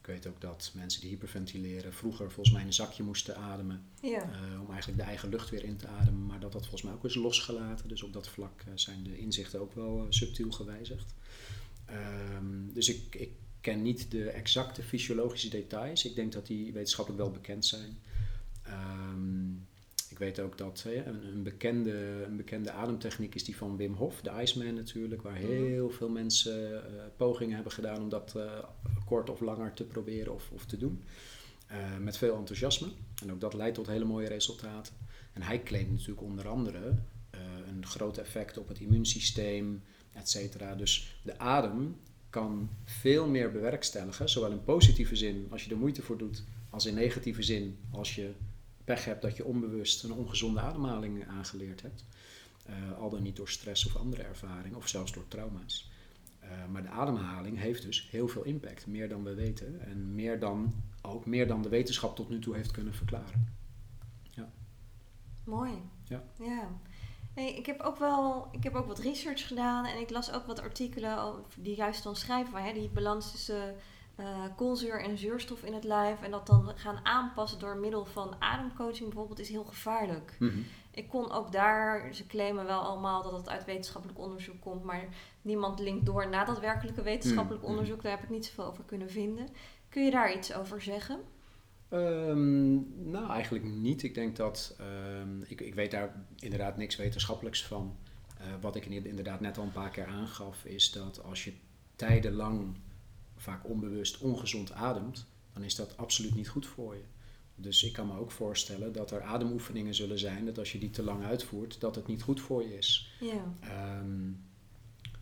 Ik weet ook dat mensen die hyperventileren vroeger volgens mij in een zakje moesten ademen. Ja. Eh, om eigenlijk de eigen lucht weer in te ademen. Maar dat dat volgens mij ook is losgelaten. Dus op dat vlak eh, zijn de inzichten ook wel eh, subtiel gewijzigd. Ehm, dus ik, ik ken niet de exacte fysiologische details. Ik denk dat die wetenschappelijk wel bekend zijn. Ehm, ik weet ook dat een, een, bekende, een bekende ademtechniek is die van Wim Hof, de Iceman natuurlijk, waar heel veel mensen eh, pogingen hebben gedaan om dat eh, kort of langer te proberen of, of te doen. Eh, met veel enthousiasme. En ook dat leidt tot hele mooie resultaten. En hij claimt natuurlijk onder andere een groot effect op het immuunsysteem, et cetera. Dus de adem kan veel meer bewerkstelligen, zowel in positieve zin als je er moeite voor doet, als in negatieve zin als je pech hebt dat je onbewust een ongezonde ademhaling aangeleerd hebt. Eh, al dan niet door stress of andere ervaringen, of zelfs door trauma's. Uh, maar de ademhaling heeft dus heel veel impact, meer dan we weten en meer dan, ook meer dan de wetenschap tot nu toe heeft kunnen verklaren. Ja. Mooi. Ja. ja. Hey, ik, heb ook wel, ik heb ook wat research gedaan en ik las ook wat artikelen die juist dan schrijven van hè, die balans tussen eh, koolzuur en zuurstof in het lijf en dat dan gaan aanpassen door middel van ademcoaching bijvoorbeeld is heel gevaarlijk. Mhm. Ik kon ook daar, ze claimen wel allemaal dat het uit wetenschappelijk onderzoek komt, maar niemand linkt door naar dat werkelijke wetenschappelijk Mm, onderzoek. Daar heb ik niet zoveel over kunnen vinden. Kun je daar iets over zeggen? Ehm, nou, eigenlijk niet. Ik denk dat. ehm, ik, ik weet daar inderdaad niks wetenschappelijks van. Eh, wat ik in- inderdaad net al een paar keer aangaf, is dat als je tijdenlang, vaak onbewust, ongezond ademt, dan is dat absoluut niet goed voor je. Dus ik kan me ook voorstellen dat er ademoefeningen zullen zijn, dat als je die te lang uitvoert, dat het niet goed voor je is. Ja. Ehm,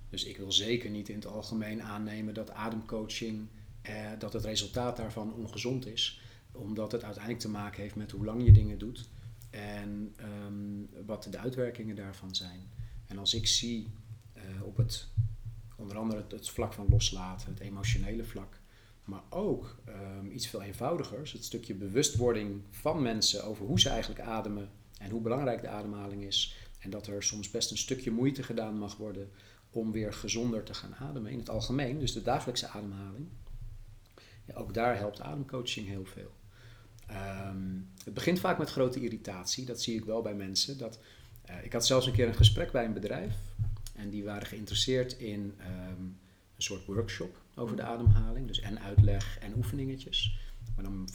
dus ik wil zeker niet in het algemeen aannemen dat ademcoaching, eh, dat het resultaat daarvan ongezond is. Omdat het uiteindelijk te maken heeft met hoe lang je dingen doet en ehm, wat de uitwerkingen daarvan zijn. En als ik zie eh, op het, onder andere het, vlak van loslaten, het emotionele vlak, maar ook ehm, iets veel eenvoudigers, het stukje bewustwording van mensen over hoe ze eigenlijk ademen en hoe belangrijk de ademhaling is. En dat er soms best een stukje moeite gedaan mag worden om weer gezonder te gaan ademen in het algemeen, dus de dagelijkse ademhaling. Ook daar helpt ademcoaching heel veel. Ehm, het begint vaak met grote irritatie, dat zie ik wel bij mensen. Dat, eh, ik had zelfs een keer een gesprek bij een bedrijf en die waren geïnteresseerd in ehm, een een soort workshop over de ademhaling. Dus en uitleg en oefeningetjes. Maar dan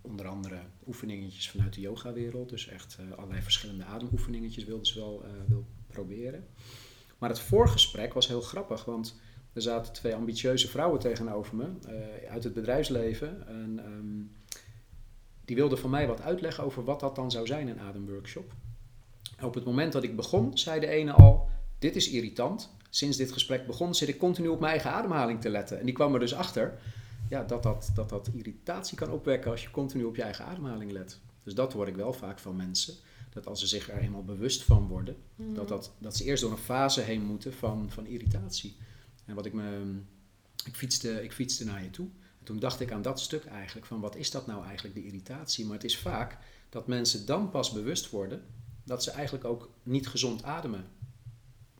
onder andere oefeningetjes vanuit de yogawereld. Dus echt uh, allerlei verschillende ademoefeningetjes wilden ze wel uh, wil proberen. Maar het voorgesprek was heel grappig, want er zaten twee ambitieuze vrouwen tegenover me uh, uit het bedrijfsleven. En, um, die wilden van mij wat uitleggen over wat dat dan zou zijn, een ademworkshop. En op het moment dat ik begon, zei de ene al: Dit is irritant. Sinds dit gesprek begon, zit ik continu op mijn eigen ademhaling te letten. En die kwam er dus achter ja, dat, dat, dat dat irritatie kan opwekken als je continu op je eigen ademhaling let. Dus dat hoor ik wel vaak van mensen. Dat als ze zich er eenmaal bewust van worden, Mhm. dat, dat, dat ze eerst door een fase heen moeten van, van irritatie. En wat ik me. Ik fietste, ik fietste naar je toe. En toen dacht ik aan dat stuk eigenlijk, van wat is dat nou eigenlijk, de irritatie? Maar het is vaak dat mensen dan pas bewust worden dat ze eigenlijk ook niet gezond ademen.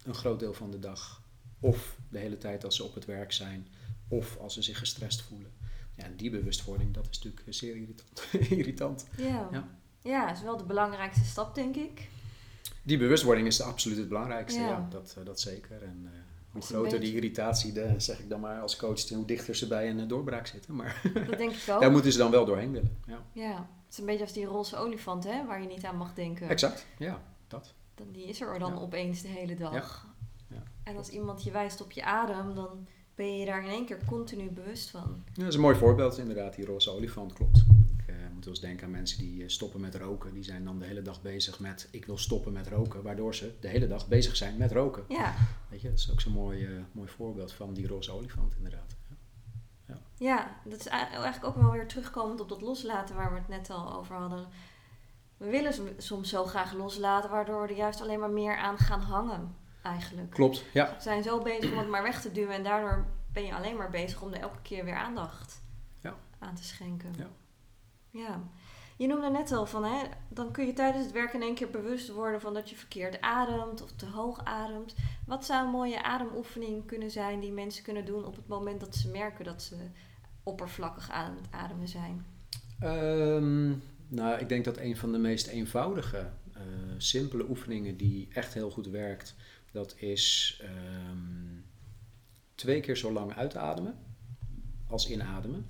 Een groot deel van de dag. Of de hele tijd als ze op het werk zijn. Of als ze zich gestrest voelen. Ja, en die bewustwording, dat is natuurlijk zeer irritant. irritant. Ja. Ja. ja. is wel de belangrijkste stap, denk ik. Die bewustwording is absoluut het belangrijkste, ja, Ja. dat, eh, dat zeker. En eh, hoe groter die irritatie, de, zeg ik dan maar als coach, hoe dichter ze bij een eh, doorbraak zitten. Maar Dat denk ik ook. daar moeten ze dan wel doorheen willen. Ja. Ja, het is een beetje als die roze olifant, hè, waar je niet aan mag denken. Exact, ja, dat. Dan, die is er dan Ja. opeens de hele dag. Ja. En als iemand je wijst op je adem, dan ben je daar in één keer continu bewust van. Ja, dat is een mooi voorbeeld, inderdaad, die roze olifant, klopt. Ik eh, moet wel eens denken aan mensen die eh, stoppen met roken. Die zijn dan de hele dag bezig met, ik wil stoppen met roken, waardoor ze de hele dag bezig zijn met roken. Ja, Weet je, dat is ook zo'n mooi, eh, mooi voorbeeld van die roze olifant, inderdaad. ja, dat is a- eigenlijk ook wel weer terugkomend op dat loslaten waar we het net al over hadden. We willen som- soms zo graag loslaten, waardoor we er juist alleen maar meer aan gaan hangen, eigenlijk. Klopt, ja. We zijn zo bezig om het maar weg te duwen en daardoor ben je alleen maar bezig om er elke keer weer aandacht Ja. aan te schenken. Ja. Ja. Je noemde net al van, hè, dan kun je tijdens het werk in één keer bewust worden van dat je verkeerd ademt of te hoog ademt. Wat zou een mooie ademoefening kunnen zijn die mensen kunnen doen op het moment dat ze merken dat ze oppervlakkig aan het ademen zijn? Ehm, nou, ik denk dat een van de meest eenvoudige, eh, simpele oefeningen die echt heel goed werkt, dat is ehm, twee keer zo lang uitademen als inademen.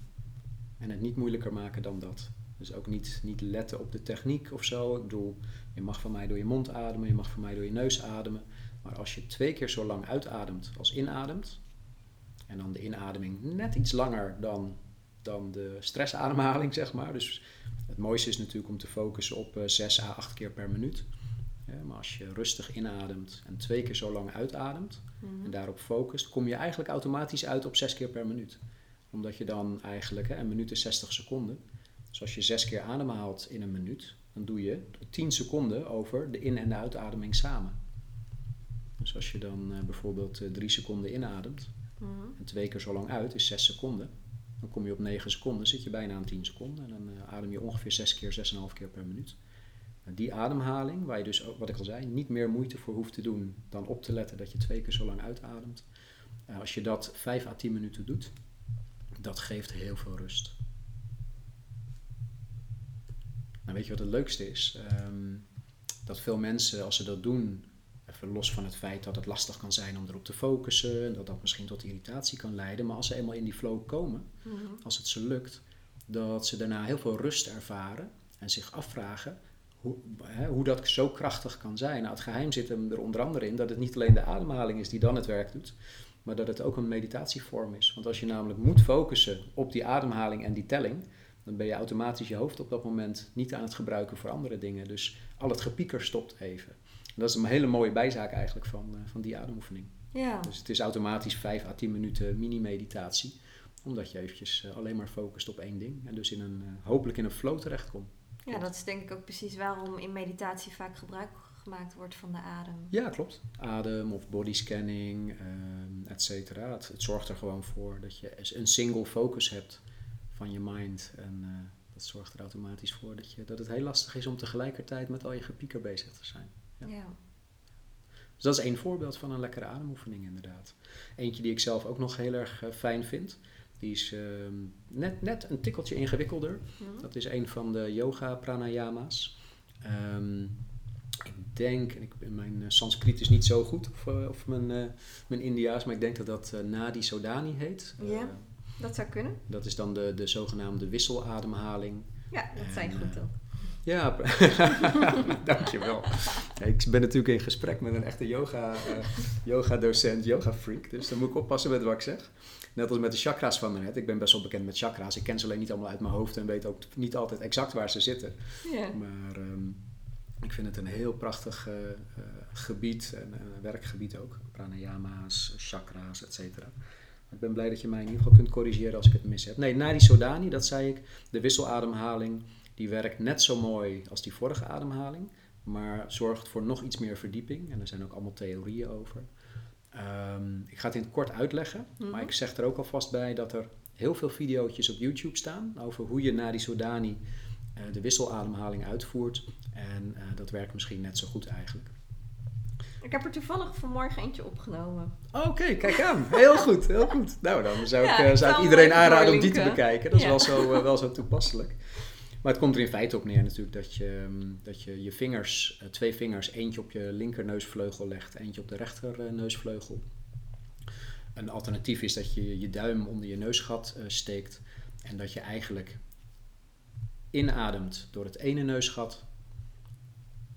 En het niet moeilijker maken dan dat. Dus ook niet, niet letten op de techniek of zo. Ik bedoel, je mag van mij door je mond ademen, je mag van mij door je neus ademen. Maar als je twee keer zo lang uitademt als inademt, en dan de inademing net iets langer dan dan de stressademhaling, zeg maar. Dus het mooiste is natuurlijk om te focussen op eh, 6 à 8 keer per minuut. Ja, maar als je rustig inademt en twee keer zo lang uitademt en daarop focust, kom je eigenlijk automatisch uit op 6 keer per minuut. Omdat je dan eigenlijk, hè, een minuut is 60 seconden. Dus als je 6 keer ademhaalt in een minuut, dan doe je 10 seconden over de in- en de uitademing samen. Dus als je dan eh, bijvoorbeeld 3 seconden inademt, Mhm. en twee keer zo lang uit is 6 seconden. Dan kom je op 9 seconden, zit je bijna aan 10 seconden. En dan eh, adem je ongeveer 6 keer, 6,5 keer per minuut. En die ademhaling, waar je dus, wat ik al zei, niet meer moeite voor hoeft te doen dan op te letten dat je twee keer zo lang uitademt. Eh, als je dat 5 à 10 minuten doet, dat geeft heel veel rust. Nou, weet je wat het leukste is? Ehm, dat veel mensen, als ze dat doen, even los van het feit dat het lastig kan zijn om erop te focussen en dat dat misschien tot irritatie kan leiden, maar als ze eenmaal in die flow komen, Mhm. als het ze lukt, dat ze daarna heel veel rust ervaren en zich afvragen hoe, hè, hoe dat zo krachtig kan zijn. Nou, het geheim zit hem er onder andere in dat het niet alleen de ademhaling is die dan het werk doet, maar dat het ook een meditatievorm is. Want als je namelijk moet focussen op die ademhaling en die telling, dan ben je automatisch je hoofd op dat moment niet aan het gebruiken voor andere dingen. Dus al het gepieker stopt even. Dat is een hele mooie bijzaak eigenlijk van, eh, van die ademoefening. Ja. Dus het is automatisch 5 à 10 minuten mini-meditatie. Omdat je eventjes eh, alleen maar focust op één ding. En dus in een, eh, hopelijk in een flow terechtkomt. ja, dat is denk ik ook precies waarom in meditatie vaak gebruik gemaakt wordt van de adem. Ja, klopt. Adem of bodyscanning, ehm et cetera. Het, het zorgt er gewoon voor dat je een single focus hebt van je mind. En dat zorgt er automatisch voor dat, je, dat het heel lastig is om tegelijkertijd met al je gepieker bezig te zijn. Ja. Ja. Dus dat is één voorbeeld van een lekkere ademoefening inderdaad. Eentje die ik zelf ook nog heel erg eh, fijn vind. Die is ehm, net, net een tikkeltje ingewikkelder. Mhm. Dat is een van de yoga pranayama's. Ehm, ik denk, en ik, mijn uh, Sanskriet is niet zo goed, of, uh, of mijn, uh, mijn Indiaas, maar ik denk dat dat Nadi Sodani heet. Ja, dat zou kunnen. Dat is dan de, de zogenaamde wisselademhaling. Ja, dat zijn goed dan. Ja, dankjewel. ik ben natuurlijk in gesprek met een echte yoga, yoga docent, yoga freak, dus dan moet ik oppassen met wat ik zeg. Net als met de chakra's van net. Ik ben best wel bekend met chakra's. Ik ken ze alleen niet allemaal uit mijn hoofd en weet ook niet altijd exact waar ze zitten. Maar um, ik vind het een heel prachtig uh, uh, gebied en uh, werkgebied ook. Pranayama's, chakra's, et cetera. Ik ben blij dat je mij in ieder geval kunt corrigeren als ik het mis heb. Nee, Nadi Sodani, dat zei ik. De wisselademhaling, die werkt net zo mooi als die vorige ademhaling. Maar zorgt voor nog iets meer verdieping. En er zijn ook allemaal theorieën over. Um, ik ga het in het kort uitleggen. Mm -hmm. Maar ik zeg er ook alvast bij dat er heel veel video's op YouTube staan. Over hoe je Nadi Sodani uh, de wisselademhaling uitvoert. En uh, dat werkt misschien net zo goed eigenlijk. Ik heb er toevallig vanmorgen eentje opgenomen. Oké, okay, kijk aan. Heel goed, heel goed. Nou, dan zou ik, ja, ik, zou ik iedereen aanraden om die te bekijken. Dat is ja. wel, zo, uh, wel zo toepasselijk. Maar het komt er in feite op neer natuurlijk dat je dat je, je vingers, uh, twee vingers, eentje op je linkerneusvleugel legt, eentje op de rechterneusvleugel. Een alternatief is dat je je duim onder je neusgat uh, steekt en dat je eigenlijk inademt door het ene neusgat,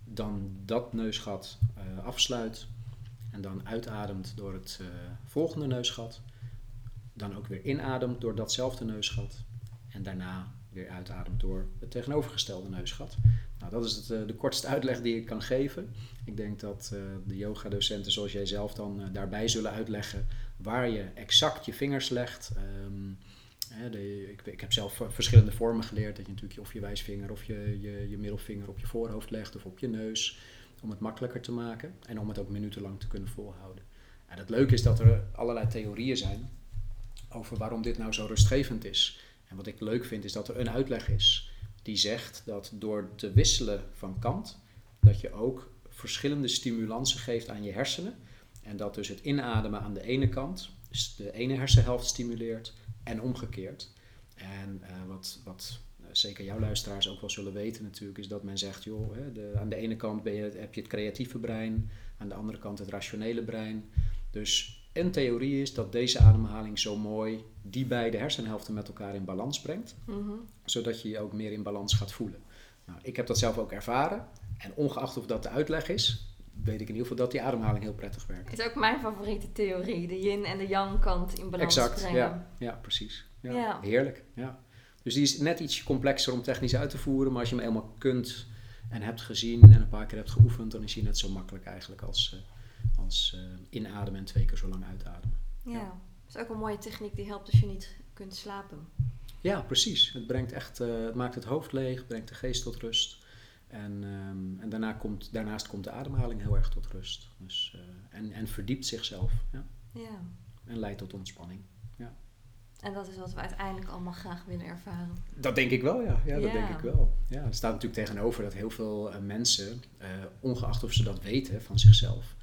dan dat neusgat uh, afsluit en dan uitademt door het volgende neusgat, dan ook weer inademt door datzelfde neusgat en daarna weer uitademt door het tegenovergestelde neusgat. Nou, dat is het, uh, de kortste uitleg die ik kan geven. Ik denk dat uh, de yoga-docenten zoals jij zelf dan uh, daarbij zullen uitleggen waar je exact je vingers legt. De, ik, ik, heb zelf verschillende vormen geleerd. Dat je natuurlijk of je wijsvinger of je, je, je middelvinger op je voorhoofd legt of op je neus. Om het makkelijker te maken en om het ook minutenlang te kunnen volhouden. En het leuke is dat er allerlei theorieën zijn over waarom dit nou zo rustgevend is. En wat ik leuk vind is dat er een uitleg is die zegt dat door te wisselen van kant, dat je ook verschillende stimulansen geeft aan je hersenen. En dat dus het inademen aan de ene kant dus de ene hersenhelft stimuleert en omgekeerd. En uh, wat, wat uh, zeker jouw luisteraars ook wel zullen weten natuurlijk, is dat men zegt, joh, hè, aan de ene kant ben je, heb je het creatieve brein, aan de andere kant het rationele brein. Dus een theorie is dat deze ademhaling zo mooi die beide hersenhelften met elkaar in balans brengt, mm-hmm. zodat je je ook meer in balans gaat voelen. Nou, ik heb dat zelf ook ervaren en ongeacht of dat de uitleg is, weet ik in ieder geval dat die ademhaling heel prettig werkt. Het is ook mijn favoriete theorie, de yin en de yang kant in balans exact, brengen. Ja, ja, precies. Ja, Ja. Heerlijk, ja. Dus die is net iets complexer om technisch uit te voeren, maar als je hem eenmaal kunt en hebt gezien en een paar keer hebt geoefend, dan is hij net zo makkelijk eigenlijk als, uh, als uh, inademen en twee keer zo lang uitademen. Ja. Ja. Dat is ook een mooie techniek die helpt als je niet kunt slapen. Ja, precies. Het, brengt echt, uh, het maakt het hoofd leeg, brengt de geest tot rust. En, um, en daarna komt, daarnaast komt de ademhaling heel erg tot rust. Dus, uh, en, en verdiept zichzelf. Ja. Ja. En leidt tot ontspanning. Ja. En dat is wat we uiteindelijk allemaal graag willen ervaren. Dat denk ik wel, ja. ja dat Ja. denk ik wel. Ja, er staat natuurlijk tegenover dat heel veel uh, mensen, uh, ongeacht of ze dat weten van zichzelf,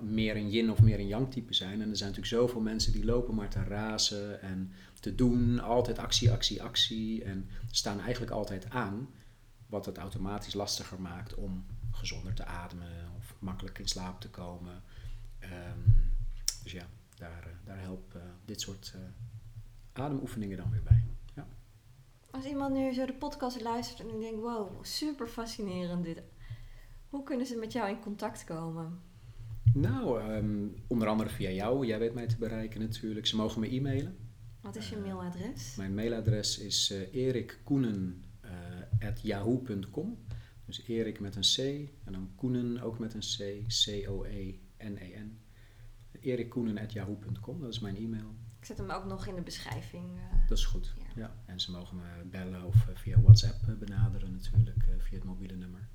meer een yin of meer een yang type zijn. En er zijn natuurlijk zoveel mensen die lopen maar te razen en te doen. Altijd actie, actie, actie. En staan eigenlijk altijd aan. Wat het automatisch lastiger maakt om gezonder te ademen of makkelijk in slaap te komen. Um, dus ja, daar, uh, daar helpen uh, dit soort uh, ademoefeningen dan weer bij. Ja. Als iemand nu zo de podcast luistert en denkt, wow, super fascinerend dit. Hoe kunnen ze met jou in contact komen? Nou, um, onder andere via jou. Jij weet mij te bereiken natuurlijk. Ze mogen me e-mailen. Wat is je mailadres? Mijn mailadres is uh, erikkoenen.yahoo.com. Dus Erik met een C en dan Koenen ook met een C, C-O-E-N-E-N. erikkoenen.yahoo.com, dat is mijn e-mail. Ik zet hem ook nog in de beschrijving. Uh, dat is goed, ja. ja. En ze mogen me bellen of uh, via WhatsApp benaderen natuurlijk, uh, via het mobiele nummer.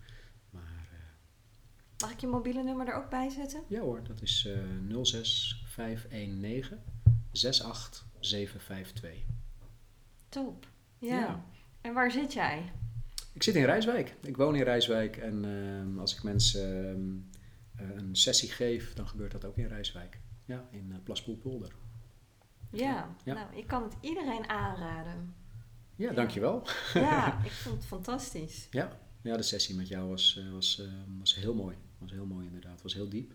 Mag ik je mobiele nummer er ook bij zetten? Ja hoor, dat is 06 519 68 752. Top, ja. Ja. En waar zit jij? Ik zit in Rijswijk. Ik woon in Rijswijk en uh, als ik mensen uh, een sessie geef, dan gebeurt dat ook in Rijswijk. Ja, in uh, Plaspoelpolder. Ja, Ja. nou, ik kan het iedereen aanraden. Ja, Ja. dankjewel. Ja, ik vond het fantastisch. Ja, ja, de sessie met jou was, eh, was, eh, was heel mooi. Was heel mooi inderdaad. Was heel diep.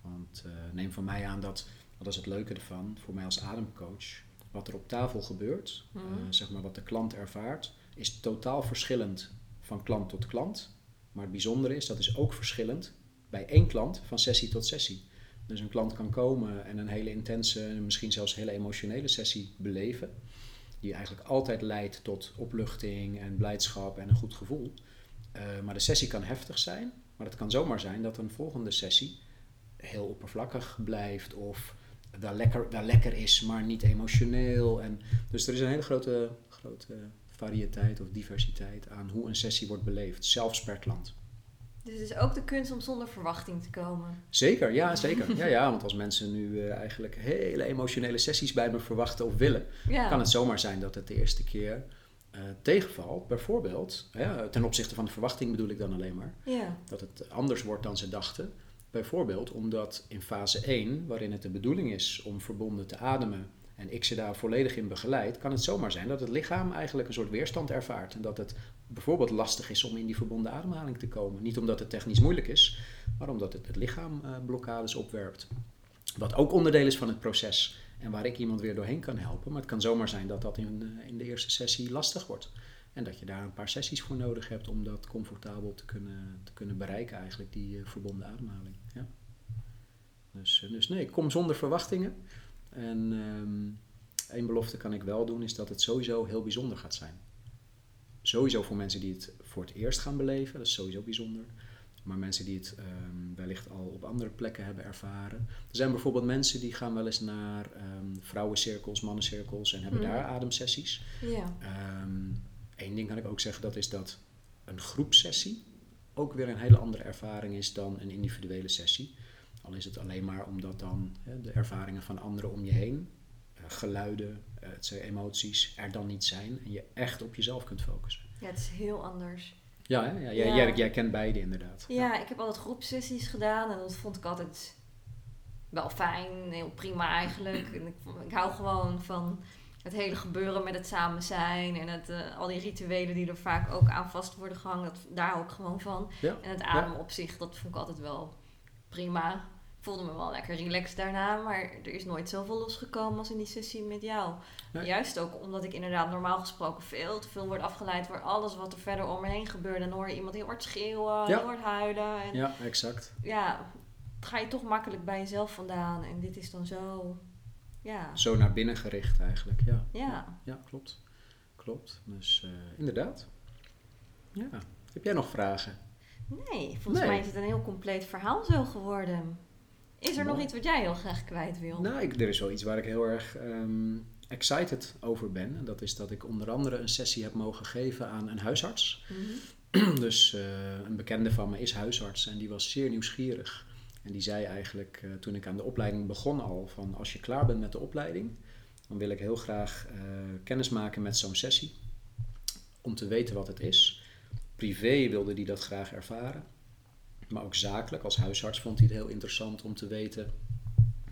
Want eh, neem van mij aan dat, dat is het leuke ervan, voor mij als ademcoach, wat er op tafel gebeurt, eh, Mhm. zeg maar wat de klant ervaart, is totaal verschillend van klant tot klant. Maar het bijzondere is, dat is ook verschillend bij één klant van sessie tot sessie. Dus een klant kan komen en een hele intense, misschien zelfs hele emotionele sessie beleven. Die eigenlijk altijd leidt tot opluchting en blijdschap en een goed gevoel. Eh, maar de sessie kan heftig zijn. Maar het kan zomaar zijn dat een volgende sessie heel oppervlakkig blijft. Of wel lekker, wel lekker is, maar niet emotioneel. En, dus er is een hele grote, grote variëteit of diversiteit aan hoe een sessie wordt beleefd. Zelfs per klant. Dus het is ook de kunst om zonder verwachting te komen. Zeker, ja, zeker. Ja, ja, want als mensen nu eh, eigenlijk hele emotionele sessies bij me verwachten of willen, Ja. kan het zomaar zijn dat het de eerste keer tegenvalt. Bijvoorbeeld, ten opzichte van de verwachting bedoel ik dan alleen maar, Ja. dat het anders wordt dan ze dachten. Bijvoorbeeld omdat in fase 1, waarin het de bedoeling is om verbonden te ademen en ik ze daar volledig in begeleid, kan het zomaar zijn dat het lichaam eigenlijk een soort weerstand ervaart. En dat het bijvoorbeeld lastig is om in die verbonden ademhaling te komen. Niet omdat het technisch moeilijk is, maar omdat het het lichaam eh, blokkades opwerpt. Wat ook onderdeel is van het proces en waar ik iemand weer doorheen kan helpen. Maar het kan zomaar zijn dat dat in, eh, in de eerste sessie lastig wordt. En dat je daar een paar sessies voor nodig hebt om dat comfortabel te kunnen, te kunnen bereiken, eigenlijk, die eh, verbonden ademhaling. Ja. Dus, eh, dus nee, kom zonder verwachtingen. En ehm één belofte kan ik wel doen, is dat het sowieso heel bijzonder gaat zijn. Sowieso voor mensen die het voor het eerst gaan beleven, dat is sowieso bijzonder. Maar mensen die het ehm, wellicht al op andere plekken hebben ervaren. Er zijn bijvoorbeeld mensen die gaan wel eens naar ehm, vrouwencirkels, mannencirkels en hebben Mhm. daar ademsessies. Ja. Eén ding kan ik ook zeggen, dat is dat een groepsessie ook weer een hele andere ervaring is dan een individuele sessie. Al is het alleen maar omdat dan hè, de ervaringen van anderen om je heen, eh, geluiden, het zijn emoties, er dan niet zijn en je echt op jezelf kunt focussen. ja, het is heel anders. Ja, hè? ja, jij, Ja. Jij, jij kent beide inderdaad. Ja, ik heb altijd groepsessies gedaan en dat vond ik altijd wel fijn, heel prima eigenlijk. En ik, ik hou gewoon van het hele gebeuren met het samen zijn en het, eh, al die rituelen die er vaak ook aan vast worden gehangen, dat, daar hou ik gewoon van. Ja, En het ademen op zich, dat vond ik altijd wel prima. Voelde me wel lekker relaxed daarna, maar er is nooit zoveel losgekomen als in die sessie met jou. Nee. Juist ook omdat ik inderdaad normaal gesproken veel te veel word afgeleid door alles wat er verder om me heen gebeurt. Dan hoor je iemand heel hard schreeuwen, Ja. heel hard huilen. En Ja, exact. ja, ga je toch makkelijk bij jezelf vandaan. En dit is dan zo, ja, Zo naar binnen gericht eigenlijk, ja. ja. Ja, klopt. Klopt. Dus eh, inderdaad. Ja. Heb jij nog vragen? Nee, volgens Nee. mij is het een heel compleet verhaal zo geworden. Is er nog iets wat jij heel graag kwijt wil? Nou, ik, er is wel iets waar ik heel erg ehm, excited over ben. En dat is dat ik onder andere een sessie heb mogen geven aan een huisarts. Mhm. dus eh, een bekende van me is huisarts en die was zeer nieuwsgierig. En die zei eigenlijk eh, toen ik aan de opleiding begon al van als je klaar bent met de opleiding, dan wil ik heel graag eh, kennis maken met zo'n sessie. Om te weten wat het is. Privé wilde hij dat graag ervaren. Maar ook zakelijk, als huisarts vond hij het heel interessant om te weten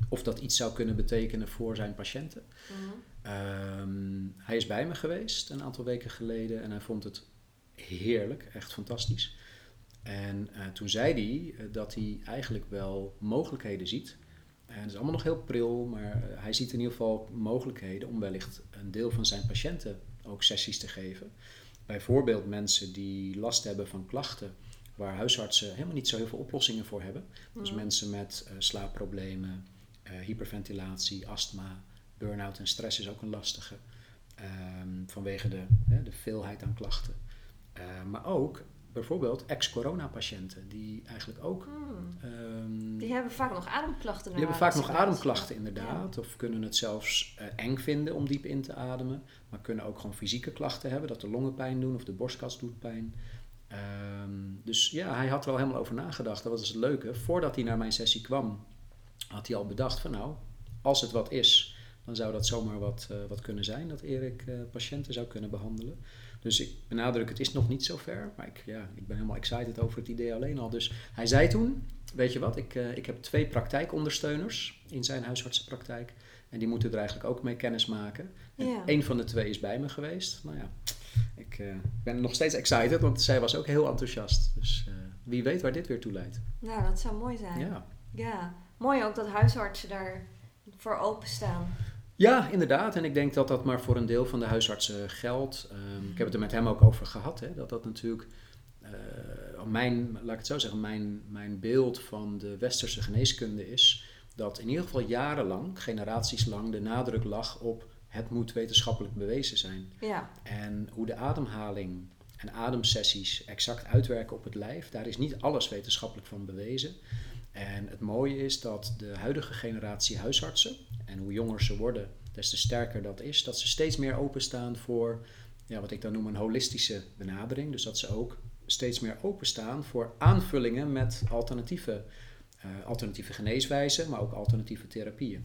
of dat iets zou kunnen betekenen voor zijn patiënten. Mhm. Ehm, hij is bij me geweest een aantal weken geleden en hij vond het heerlijk, echt fantastisch. En eh, toen zei hij eh, dat hij eigenlijk wel mogelijkheden ziet. En het is allemaal nog heel pril, maar eh, hij ziet in ieder geval mogelijkheden om wellicht een deel van zijn patiënten ook sessies te geven. Bijvoorbeeld mensen die last hebben van klachten waar huisartsen helemaal niet zo heel veel oplossingen voor hebben. Dus Mhm. mensen met eh, slaapproblemen, eh, hyperventilatie, astma, burn-out en stress is ook een lastige. Ehm, vanwege de, hè, de veelheid aan klachten. Eh, maar ook bijvoorbeeld ex-corona-patiënten die eigenlijk ook. Hmm. ehm, Die hebben vaak nog ademklachten. die hebben vaak nog ademklachten inderdaad. Of kunnen het zelfs eng vinden om diep in te ademen. Maar kunnen ook gewoon fysieke klachten hebben. Dat de longen pijn doen of de borstkas doet pijn. Ehm, dus ja, hij had er al helemaal over nagedacht. Dat was het leuke. Voordat hij naar mijn sessie kwam, had hij al bedacht van nou, als het wat is, dan zou dat zomaar wat, eh, wat kunnen zijn. Dat Erik eh, patiënten zou kunnen behandelen. Dus ik benadruk, het is nog niet zo ver. Maar ik, ja, ik ben helemaal excited over het idee alleen al. Dus hij zei toen, weet je wat, ik, eh, ik heb twee praktijkondersteuners in zijn huisartsenpraktijk. En die moeten er eigenlijk ook mee kennis maken. En Ja. één van de twee is bij me geweest. Nou ja, ik uh, ben nog steeds excited, want zij was ook heel enthousiast. Dus uh, wie weet waar dit weer toe leidt. Nou, dat zou mooi zijn. Ja. Ja, mooi ook dat huisartsen daar voor openstaan. Ja, inderdaad. En ik denk dat dat maar voor een deel van de huisartsen geldt. Um, ik heb het er met hem ook over gehad. Hè, dat dat natuurlijk... Uh, mijn, laat ik het zo zeggen, mijn, mijn beeld van de westerse geneeskunde is... dat in ieder geval jarenlang, generaties lang, de nadruk lag op... het moet wetenschappelijk bewezen zijn. Ja. En hoe de ademhaling en ademsessies exact uitwerken op het lijf... daar is niet alles wetenschappelijk van bewezen... En het mooie is dat de huidige generatie huisartsen, en hoe jonger ze worden, des te sterker dat is, dat ze steeds meer openstaan voor ja, wat ik dan noem een holistische benadering. Dus dat ze ook steeds meer openstaan voor aanvullingen met alternatieve, uh, alternatieve geneeswijzen, maar ook alternatieve therapieën.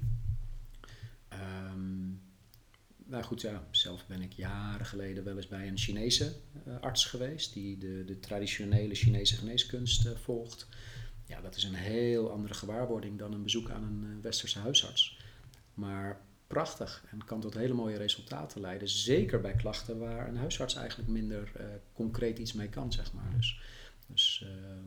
Um, nou goed, ja, zelf ben ik jaren geleden wel eens bij een Chinese uh, arts geweest, die de, de traditionele Chinese geneeskunst uh, volgt. Ja, dat is een heel andere gewaarwording dan een bezoek aan een uh, westerse huisarts. Maar prachtig en kan tot hele mooie resultaten leiden. Zeker bij klachten waar een huisarts eigenlijk minder concreet iets mee kan, zeg maar. Dus, dus,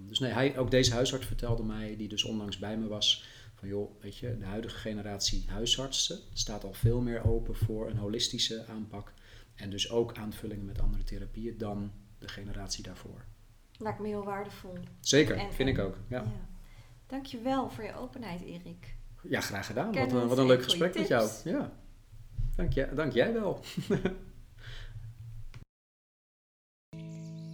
dus nee, hij, ook deze huisarts vertelde mij, die dus onlangs bij me was, van joh, weet je, de huidige generatie huisartsen staat al veel meer open voor een holistische aanpak. En dus ook aanvullingen met andere therapieën dan de generatie daarvoor. Lijkt me heel waardevol. Zeker, en, vind en, ik ook. Ja. ja. Dankjewel voor je openheid, Erik. Ja, graag gedaan. Wat een, wat een leuk gesprek met jou. Ja. Dank, je, dank jij wel.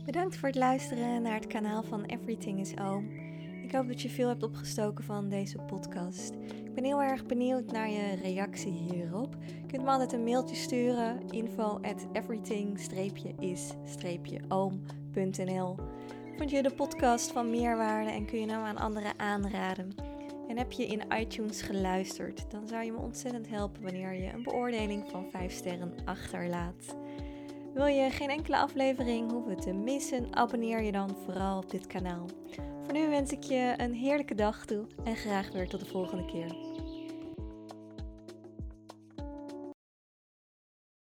Bedankt voor het luisteren naar het kanaal van Everything is Oom. Ik hoop dat je veel hebt opgestoken van deze podcast. Ik ben heel erg benieuwd naar je reactie hierop. Je kunt me altijd een mailtje sturen. info at everything-is-oom.nl Vond je de podcast van meerwaarde en kun je hem aan anderen aanraden? En heb je in iTunes geluisterd, dan zou je me ontzettend helpen wanneer je een beoordeling van 5 sterren achterlaat. Wil je geen enkele aflevering hoeven te missen, abonneer je dan vooral op dit kanaal. Voor nu wens ik je een heerlijke dag toe en graag weer tot de volgende keer.